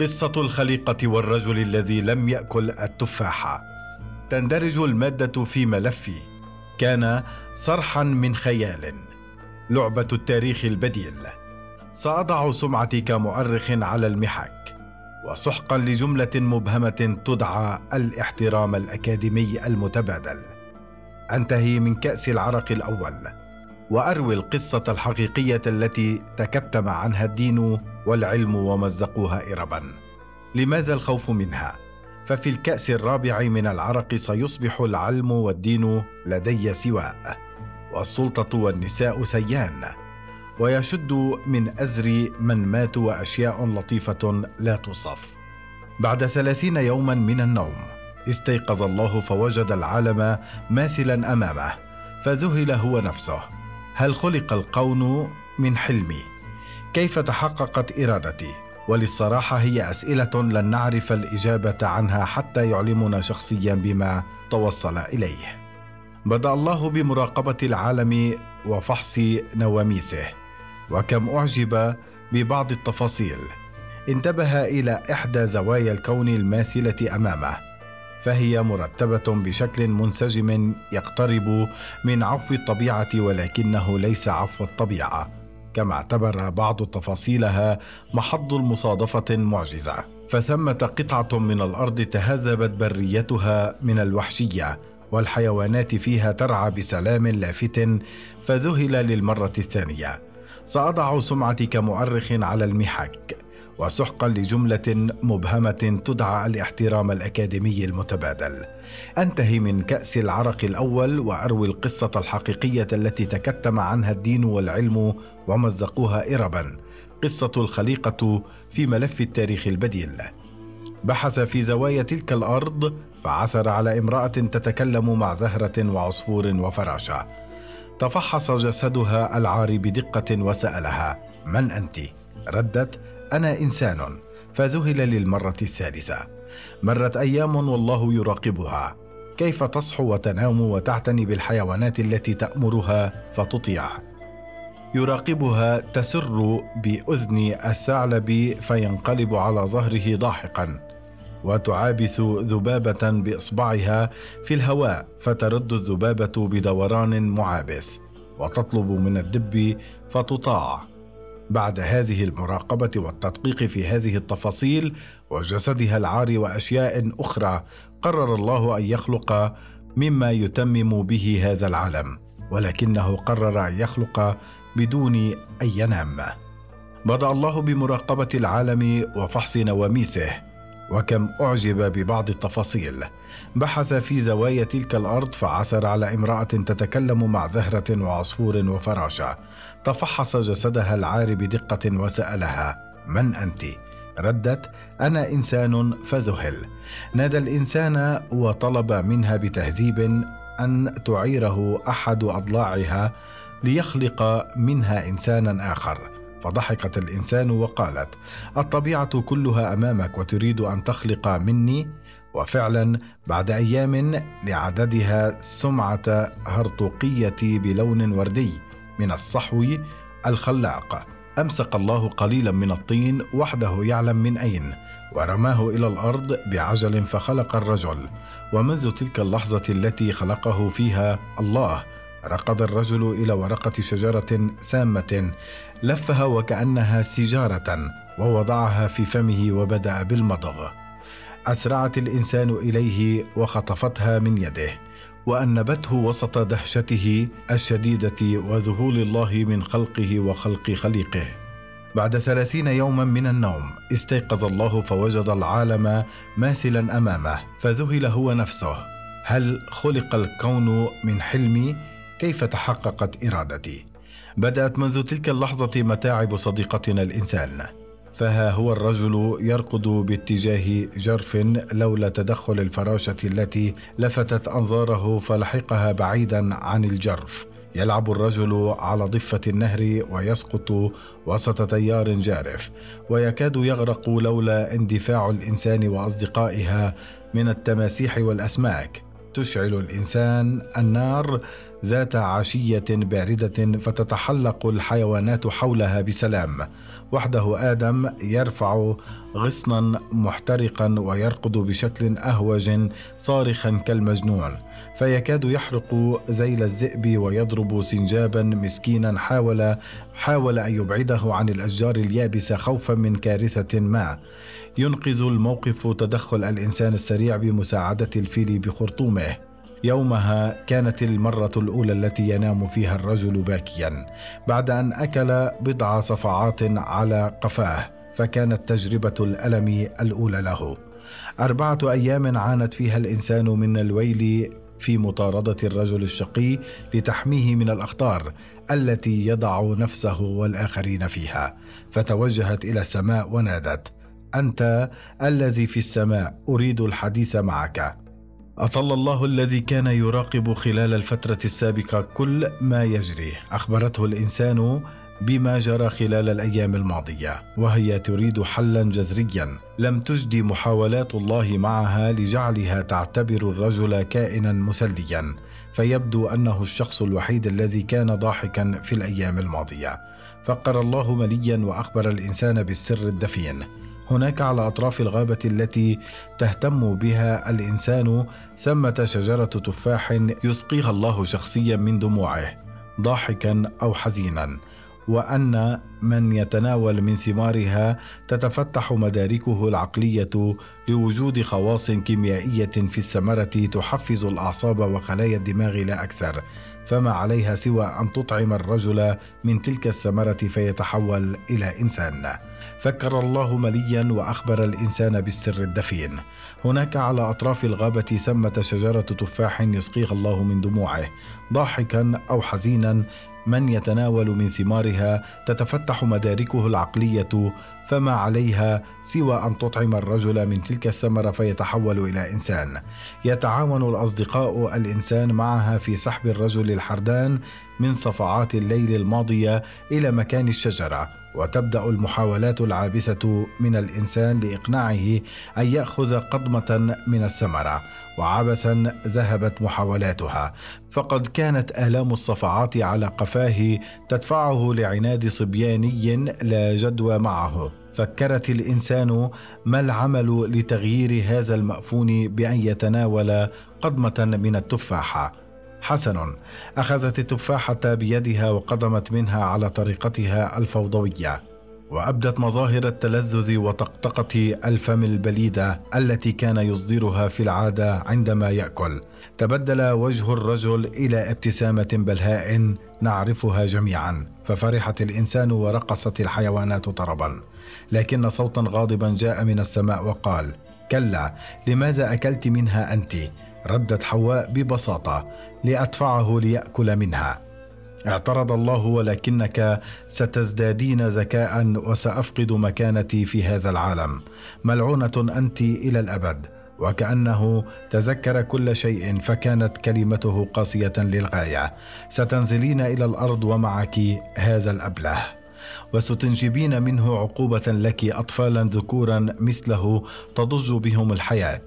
قصة الخليقة والرجل الذي لم يأكل التفاحة تندرج المادة في ملفي. كان صرحا من خيال. لعبة التاريخ البديل. سأضع سمعتي كمؤرخ على المحك وسحقا لجملة مبهمة تدعى الاحترام الأكاديمي المتبادل. أنتهي من كأس العرق الأول. وأروي القصة الحقيقية التي تكتم عنها الدين والعلم ومزقوها إربا. لماذا الخوف منها؟ ففي الكأس الرابع من العرق سيصبح العلم والدين لدي سواء والسلطة والنساء سيان. ويشد من أزر من ماتوا وأشياء لطيفة لا توصف. بعد ثلاثين يوما من النوم استيقظ الله فوجد العالم ماثلا أمامه فذهل هو نفسه. هل خلق القون من حلمي؟ كيف تحققت إرادتي؟ وللصراحة هي أسئلة لن نعرف الإجابة عنها حتى يعلمنا شخصيا بما توصل إليه. بدأ الله بمراقبة العالم وفحص نواميسه. وكم أعجب ببعض التفاصيل. انتبه إلى إحدى زوايا الكون الماثلة أمامه. فهي مرتبة بشكل منسجم يقترب من عفو الطبيعة ولكنه ليس عفو الطبيعة. كما اعتبر بعض تفاصيلها محض المصادفة معجزة. فثمة قطعة من الأرض تهذبت بريتها من الوحشية والحيوانات فيها ترعى بسلام لافت فذهل للمرة الثانية. سأضع سمعتي كمؤرخ على المحك. وسحقا لجملة مبهمة تدعى الاحترام الأكاديمي المتبادل. أنتهي من كأس العرق الأول وأروي القصة الحقيقية التي تكتم عنها الدين والعلم ومزقوها اربا. قصة الخليقة في ملف التاريخ البديل. بحث في زوايا تلك الأرض فعثر على امرأة تتكلم مع زهرة وعصفور وفراشة. تفحص جسدها العاري بدقة وسألها من أنت؟ ردت أنا إنسان. فذهل للمرة الثالثة. مرت أيام والله يراقبها. كيف تصحو وتنام وتعتني بالحيوانات التي تأمرها فتطيع. يراقبها تسر بأذن الثعلب فينقلب على ظهره ضاحكا وتعابث ذبابة بإصبعها في الهواء فترد الذبابة بدوران معابث. وتطلب من الدب فتطاع. بعد هذه المراقبة والتدقيق في هذه التفاصيل وجسدها العار وأشياء أخرى قرر الله أن يخلق مما يتمم به هذا العالم ولكنه قرر أن يخلق بدون أن ينام. بدأ الله بمراقبة العالم وفحص نواميسه. وكم أعجب ببعض التفاصيل. بحث في زوايا تلك الأرض فعثر على امرأة تتكلم مع زهرة وعصفور وفراشه تفحص جسدها العار بدقة وسألها من أنت؟ ردت أنا إنسان فذهل. نادى الإنسان وطلب منها بتهذيب أن تعيره أحد أضلاعها ليخلق منها إنسانا آخر. فضحكت الإنسان وقالت الطبيعة كلها أمامك وتريد أن تخلق مني؟ وفعلا بعد أيام لعددها سمعه هرطوقيه بلون وردي من الصحو الخلاق. أمسك الله قليلا من الطين وحده يعلم من أين ورماه إلى الأرض بعجل فخلق الرجل. ومنذ تلك اللحظة التي خلقه فيها الله ركض الرجل إلى ورقة شجرة سامة لفها وكأنها سجاره ووضعها في فمه وبدأ بالمضغ. أسرعت الإنسان إليه وخطفتها من يده وأنبته وسط دهشته الشديدة وذهول الله من خلقه وخلق خليقه. بعد ثلاثين يوما من النوم استيقظ الله فوجد العالم ماثلا أمامه فذهل هو نفسه. هل خلق الكون من حلمي كيف تحققت إرادتي؟ بدأت منذ تلك اللحظة متاعب صديقتنا الإنسان فها هو الرجل يركض باتجاه جرف لولا تدخل الفراشة التي لفتت أنظاره فلحقها بعيدا عن الجرف. يلعب الرجل على ضفة النهر ويسقط وسط تيار جارف ويكاد يغرق لولا اندفاع الإنسان وأصدقائها من التماسيح والأسماك. تشعل الإنسان النار ذات عشية باردة فتتحلق الحيوانات حولها بسلام. وحده آدم يرفع غصنا محترقا ويرقد بشكل أهوج صارخا كالمجنون. فيكاد يحرق ذيل الذئب ويضرب سنجابا مسكينا حاول حاول أن يبعده عن الأشجار اليابسة خوفا من كارثة ما. ينقذ الموقف تدخل الإنسان السريع بمساعدة الفيل بخرطومه. يومها كانت المرة الأولى التي ينام فيها الرجل باكيا بعد أن أكل بضع صفعات على قفاه فكانت تجربة الألم الأولى له. أربعة أيام عانت فيها الإنسان من الويل في مطاردة الرجل الشقي لتحميه من الأخطار التي يضع نفسه والآخرين فيها. فتوجهت إلى السماء ونادت أنت الذي في السماء أريد الحديث معك. أطل الله الذي كان يراقب خلال الفترة السابقة كل ما يجري. أخبرته الإنسان بما جرى خلال الأيام الماضية وهي تريد حلا جذريا. لم تجدي محاولات الله معها لجعلها تعتبر الرجل كائنا مسليا. فيبدو أنه الشخص الوحيد الذي كان ضاحكا في الأيام الماضية. فقر الله مليا وأخبر الإنسان بالسر الدفين. هناك على أطراف الغابة التي تهتم بها الإنسان ثمة شجرة تفاح يسقيها الله شخصيا من دموعه ضاحكا أو حزينا. وأن من يتناول من ثمارها تتفتح مداركه العقلية لوجود خواص كيميائية في الثمرة تحفز الأعصاب وخلايا الدماغ لا أكثر. فما عليها سوى أن تطعم الرجل من تلك الثمرة فيتحول إلى إنسان. فكر الله مليا وأخبر الإنسان بالسر الدفين. هناك على أطراف الغابة ثمة شجرة تفاح يسقيها الله من دموعه ضاحكا أو حزينا من يتناول من ثمارها تتفتح مداركه العقلية فما عليها سوى أن تطعم الرجل من تلك الثمرة فيتحول إلى إنسان. يتعاون الأصدقاء الإنسان معها في سحب الرجل الحردان من صفعات الليل الماضية إلى مكان الشجرة. وتبدأ المحاولات العابثة من الإنسان لإقناعه أن يأخذ قضمة من الثمرة وعبثا ذهبت محاولاتها. فقد كانت آلام الصفعات على قفاه تدفعه لعناد صبياني لا جدوى معه. فكرت الإنسان ما العمل لتغيير هذا المأفون بأن يتناول قضمة من التفاحة. حسن. أخذت التفاحه بيدها وقدمت منها على طريقتها الفوضوية وأبدت مظاهر التلذذ وطقطقة الفم البليدة التي كان يصدرها في العادة عندما يأكل. تبدل وجه الرجل إلى ابتسامة بلهاء نعرفها جميعا ففرحت الإنسان ورقصت الحيوانات طربا. لكن صوتا غاضبا جاء من السماء وقال كلا لماذا أكلت منها أنت؟ ردت حواء ببساطة لأدفعه ليأكل منها. اعترض الله ولكنك ستزدادين ذكاء وسأفقد مكانتي في هذا العالم. ملعونة أنت إلى الأبد. وكأنه تذكر كل شيء فكانت كلمته قاسية للغاية. ستنزلين إلى الأرض ومعك هذا الأبله. وستنجبين منه عقوبة لك اطفالا ذكورا مثله تضج بهم الحياة.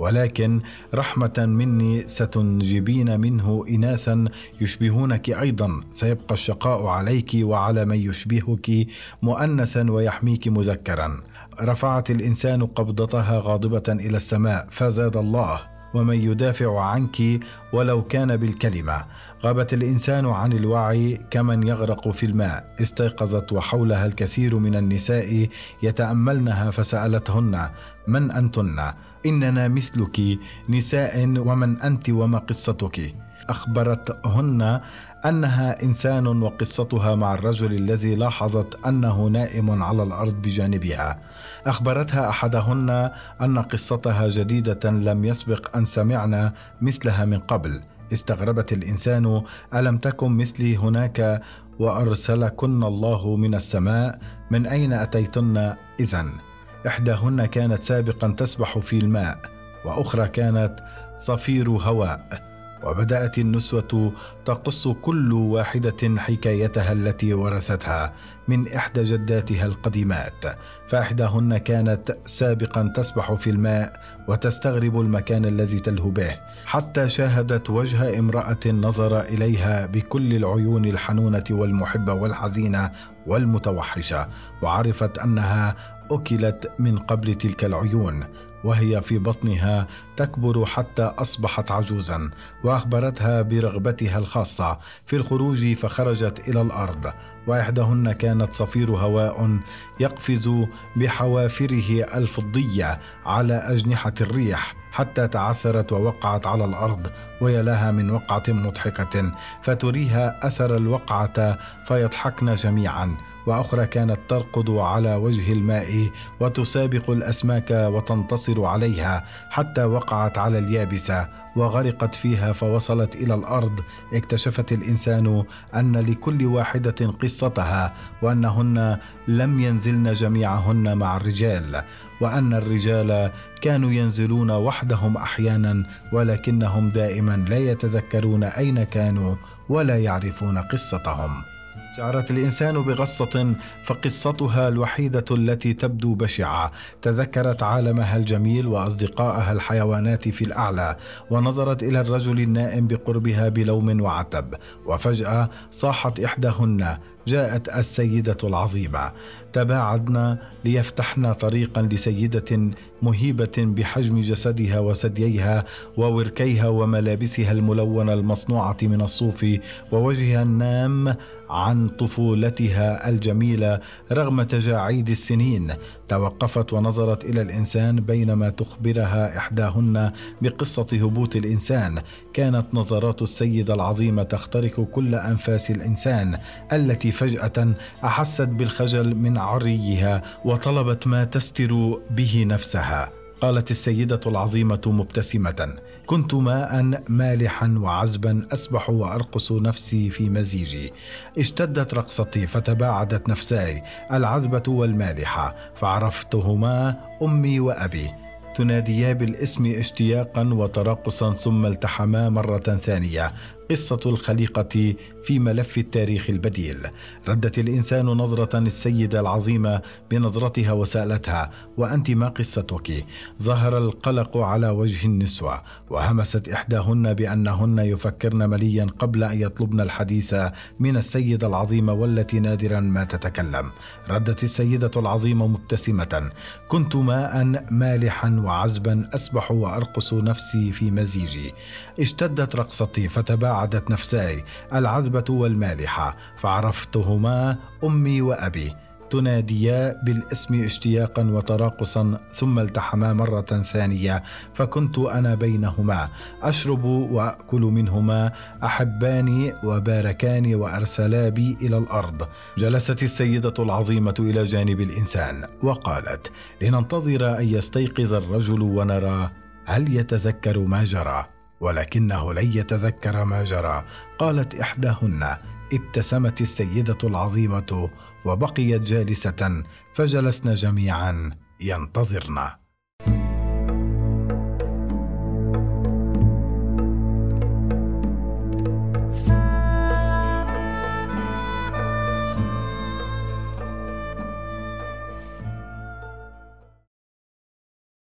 ولكن رحمة مني ستنجبين منه إناثا يشبهونك أيضا. سيبقى الشقاء عليك وعلى من يشبهك مؤنثا ويحميك مذكرا. رفعت الإنسان قبضتها غاضبة إلى السماء فزاد الله. ومن يدافع عنك ولو كان بالكلمة. غابت الإنسان عن الوعي كمن يغرق في الماء. استيقظت وحولها الكثير من النساء يتأملنها فسألتهن من أنتن؟ إننا مثلك نساء ومن أنت وما قصتك؟ أخبرتهن أنها إنسان وقصتها مع الرجل الذي لاحظت أنه نائم على الأرض بجانبها. أخبرتها أحدهن أن قصتها جديدة لم يسبق أن سمعنا مثلها من قبل. استغربت الإنسان ألم تكن مثلي هناك وأرسلكن الله من السماء؟ من أين أتيتن اذا إحداهن كانت سابقا تسبح في الماء وأخرى كانت صفير هواء. وبدأت النسوة تقص كل واحدة حكايتها التي ورثتها من إحدى جداتها القديمات فإحداهن كانت سابقا تسبح في الماء وتستغرب المكان الذي تلهو به حتى شاهدت وجه امرأة نظر إليها بكل العيون الحنونة والمحبه والحزينة والمتوحشة وعرفت أنها أكلت من قبل تلك العيون. وهي في بطنها تكبر حتى أصبحت عجوزا وأخبرتها برغبتها الخاصة في الخروج فخرجت إلى الأرض. وإحداهن كانت صفير هواء يقفز بحوافره الفضية على أجنحة الريح. حتى تعثرت ووقعت على الأرض ويا لها من وقعة مضحكة فتريها أثر الوقعة فيضحكن جميعا. وأخرى كانت ترقد على وجه الماء وتسابق الأسماك وتنتصر عليها حتى وقعت على اليابسه وغرقت فيها فوصلت إلى الأرض. اكتشفت الإنسان أن لكل واحدة قصتها وأنهن لم ينزلن جميعهن مع الرجال. وأن الرجال كانوا ينزلون وحدهم أحيانا ولكنهم دائما لا يتذكرون أين كانوا ولا يعرفون قصتهم. شعرت الإنسان بغصة فقصتها الوحيدة التي تبدو بشعة. تذكرت عالمها الجميل واصدقائها الحيوانات في الأعلى ونظرت إلى الرجل النائم بقربها بلوم وعتب. وفجأة صاحت إحداهن جاءت السيدة العظيمة. تباعدنا ليفتحن طريقا لسيدة مهيبة بحجم جسدها وثدييها ووركيها وملابسها الملونة المصنوعة من الصوف ووجهها النام عن طفولتها الجميلة رغم تجاعيد السنين. توقفت ونظرت إلى الإنسان بينما تخبرها إحداهن بقصة هبوط الإنسان. كانت نظرات السيده العظيمه تخترق كل أنفاس الإنسان التي فجأة أحست بالخجل من عريها وطلبت ما تستر به نفسها. قالت السيدة العظيمة مبتسمة كنت ماء مالحا وعذبا أسبح وأرقص نفسي في مزيجي. اشتدت رقصتي فتباعدت نفساي العذبة والمالحة. فعرفتهما أمي وأبي. تناديا بالاسم اشتياقا وترقصا ثم التحما مرة ثانية. قصة الخليقة في ملف التاريخ البديل. ردت الإنسان نظرة السيدة العظيمة بنظرتها وسألتها وأنت ما قصتك؟ ظهر القلق على وجه النسوة وهمست إحداهن بأنهن يفكرن مليا قبل أن يطلبن الحديث من السيدة العظيمة والتي نادرا ما تتكلم. ردت السيدة العظيمة مبتسمة كنت ماء مالحا وعذبا أسبح وأرقص نفسي في مزيجي. اشتدت رقصتي فتباع وعدت نفساي العذبة والمالحة. فعرفتهما أمي وأبي. تناديا بالاسم اشتياقا وتراقصا ثم التحما مرة ثانية. فكنت أنا بينهما. أشرب وأكل منهما. أحباني وباركاني وأرسلا بي إلى الأرض. جلست السيدة العظيمة إلى جانب الإنسان وقالت لننتظر أن يستيقظ الرجل ونرى هل يتذكر ما جرى. ولكنه لن يتذكر ما جرى. قالت إحداهن ابتسمت السيدة العظيمة وبقيت جالسة فجلسن جميعا ينتظرن.